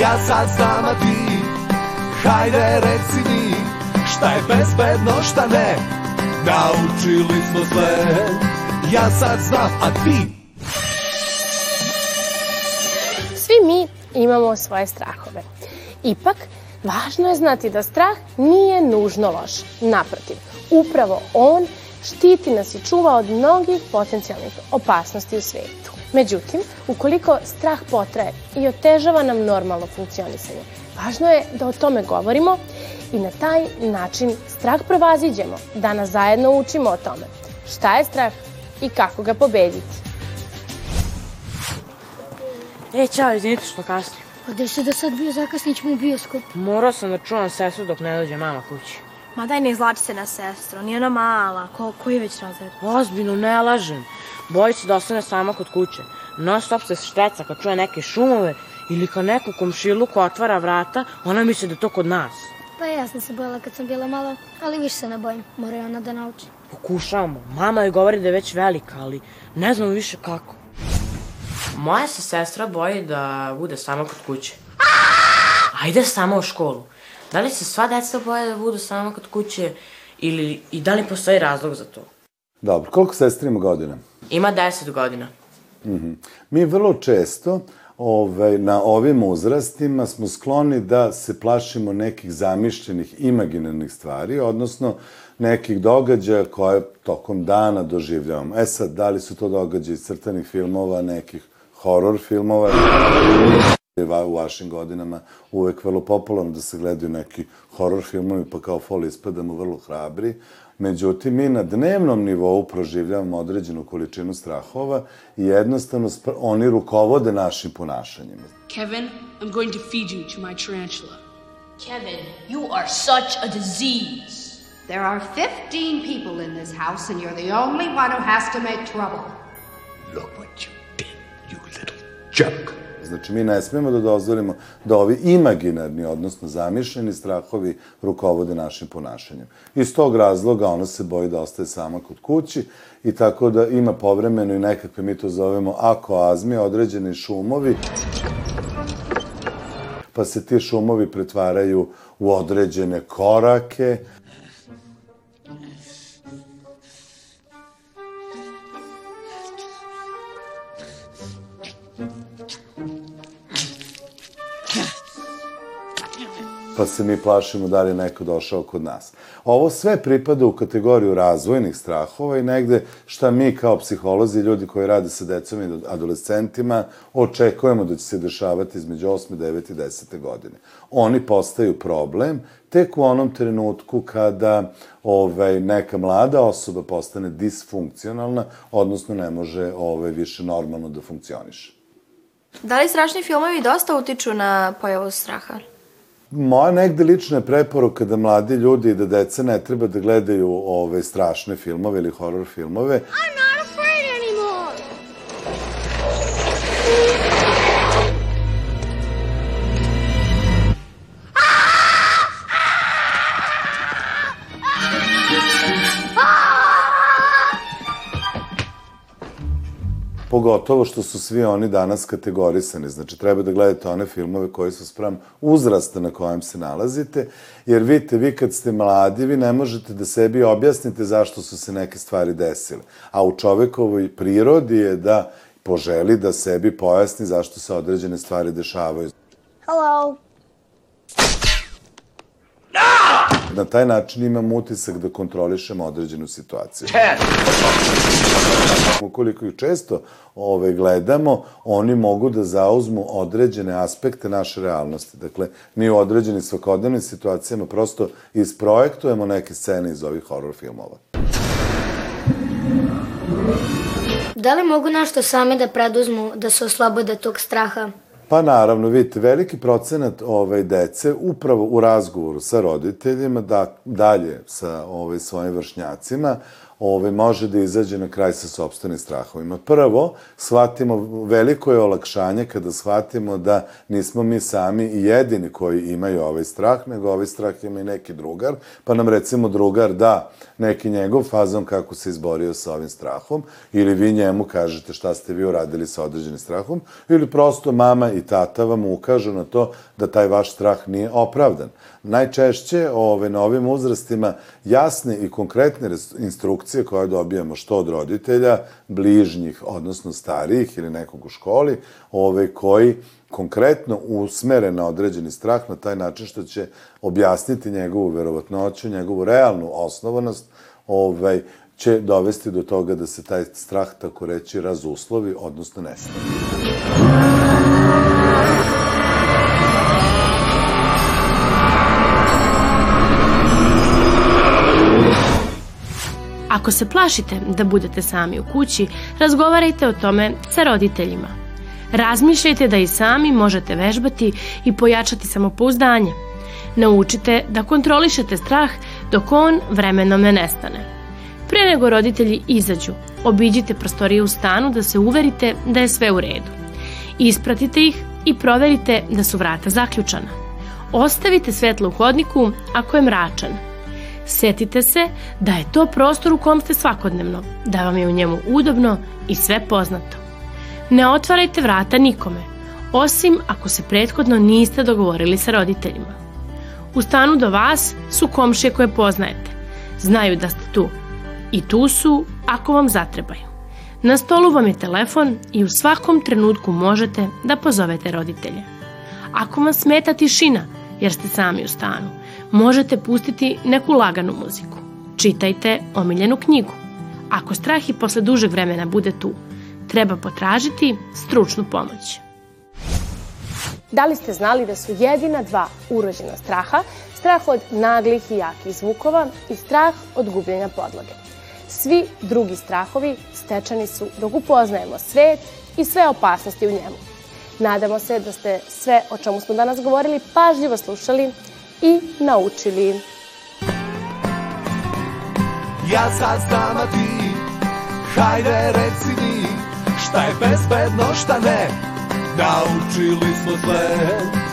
Ja sad znam, a ti Hajde reci mi Šta je bezbedno, šta ne Naučili smo sve Ja sad znam, a ti Svi mi imamo svoje strahove. Ipak, važno je znati da strah nije nužno loš. Naprotiv, upravo on štiti nas i čuva od mnogih potencijalnih opasnosti u svetu. Međutim, ukoliko strah potraje i otežava nam normalno funkcionisanje, važno je da o tome govorimo i na taj način strah prevaziđemo, da nas zajedno učimo o tome. Šta je strah i kako ga pobediti? E, čao, izvinite što kasnim. A gde si da sad bio zakasnit ćemo u bioskop? Morao sam da čuvam sestru dok ne dođe mama kući. Ma daj ne izlači se na sestru, nije ona mala, ko, koji je već razred? Ozbiljno, ne lažem. Boji se da ostane sama kod kuće. Non stop se šteca kad čuje neke šumove ili kad neku komšiluku otvara vrata, ona misli da je to kod nas. Pa ja sam se bojala kad sam bila mala, ali više se ne bojim. Mora je ona da nauči. Pokušavamo. Mama joj govori da je već velika, ali ne znamo više kako. Moja se sestra boji da bude sama kod kuće. Ajde sama u školu. Da li se sva deca boje da budu sama kod kuće ili i da li postoji razlog za to? Dobro, koliko sestri ima godina? Ima 10 godina. Mi vrlo često ovaj, na ovim uzrastima smo skloni da se plašimo nekih zamišljenih imaginarnih stvari, odnosno nekih događaja koje tokom dana doživljavamo. E sad, da li su to događaje iz crtanih filmova, nekih horor filmova, je va- u vašim godinama uvek vrlo popularno da se gledaju neki horor filmovi, pa kao fol ispadamo vrlo hrabri. Međutim, mi na dnevnom nivou proživljavamo određenu količinu strahova i jednostavno oni rukovode našim ponašanjima. Kevin, I'm going to feed you to my tarantula. Kevin, you are such a disease. There are 15 people in this house, and you're the only one who has to make trouble. Look what you did, you little jerk. Znači, mi ne smemo da dozvolimo da ovi imaginarni, odnosno zamišljeni strahovi rukovode našim ponašanjem. Iz tog razloga ona se boji da ostaje sama kod kući i tako da ima povremeno i nekakve, mi to zovemo akoazmi, određeni šumovi, pa se ti šumovi pretvaraju u određene korake, pa se mi plašimo da li je neko došao kod nas. Ovo sve pripada u kategoriju razvojnih strahova i negde šta mi kao psiholozi, ljudi koji rade sa decom i adolescentima, očekujemo da će se dešavati između 8. 9. i 10. godine. Oni postaju problem tek u onom trenutku kada ovaj, neka mlada osoba postane disfunkcionalna, odnosno ne može ovaj, više normalno da funkcioniše. Da li strašni filmovi dosta utiču na pojavu straha? Moja negde lična preporuka da mladi ljudi i da deca ne treba da gledaju ove strašne filmove ili horor filmove. I'm not Pogotovo što su svi oni danas kategorisani. Znači, treba da gledate one filmove koji su sprem uzrasta na kojem se nalazite, jer vidite, vi kad ste mladi, vi ne možete da sebi objasnite zašto su se neke stvari desile. A u čovekovoj prirodi je da poželi da sebi pojasni zašto se određene stvari dešavaju. Hello! Na taj način imam utisak da kontrolišemo određenu situaciju. Ukoliko ih često ove, gledamo, oni mogu da zauzmu određene aspekte naše realnosti. Dakle, mi u određenim svakodnevnim situacijama prosto isprojektujemo neke scene iz ovih horror filmova. Da li mogu nešto same da preduzmu da se oslobode tog straha? Pa naravno, vidite, veliki procenat ove, dece upravo u razgovoru sa roditeljima, da, dalje sa ove, svojim vršnjacima, ove, može da izađe na kraj sa sobstvenim strahovima. Prvo, shvatimo, veliko je olakšanje kada shvatimo da nismo mi sami i jedini koji imaju ovaj strah, nego ovaj strah ima i neki drugar, pa nam recimo drugar da neki njegov fazom kako se izborio sa ovim strahom, ili vi njemu kažete šta ste vi uradili sa određenim strahom, ili prosto mama i tata vam ukažu na to da taj vaš strah nije opravdan. Najčešće ove, na ovim uzrastima jasne i konkretne instrukcije koje dobijamo što od roditelja, bližnjih, odnosno starijih ili nekog u školi, ove, koji konkretno usmere na određeni strah na taj način što će objasniti njegovu verovatnoću, njegovu realnu osnovanost, ovaj, će dovesti do toga da se taj strah, tako reći, razuslovi, odnosno nestane. Ako se plašite da budete sami u kući, razgovarajte o tome sa roditeljima. Razmišljajte da i sami možete vežbati i pojačati samopouzdanje. Naučite da kontrolišete strah dok on vremenom ne nestane. Pre nego roditelji izađu, obiđite prostorije u stanu da se uverite da je sve u redu. Ispratite ih i proverite da su vrata zaključana. Ostavite svetlo u hodniku ako je mračan – Setite se da je to prostor u kom ste svakodnevno, da vam je u njemu udobno i sve poznato. Ne otvarajte vrata nikome, osim ako se prethodno niste dogovorili sa roditeljima. U stanu do vas su komšije koje poznajete. Znaju da ste tu. I tu su ako vam zatrebaju. Na stolu vam je telefon i u svakom trenutku možete da pozovete roditelje. Ako vam smeta tišina, jer ste sami u stanu, možete pustiti neku laganu muziku. Čitajte omiljenu knjigu. Ako strah i posle dužeg vremena bude tu, treba potražiti stručnu pomoć. Da li ste znali da su jedina dva urođena straha strah od naglih i jakih zvukova i strah od gubljenja podloge? Svi drugi strahovi stečani su dok upoznajemo svet i sve opasnosti u njemu. Nadamo se da ste sve o čemu smo danas govorili pažljivo slušali i naučili. Ja sad znam, a ti, hajde reci mi, šta je bezbedno, šta ne, naučili smo sve.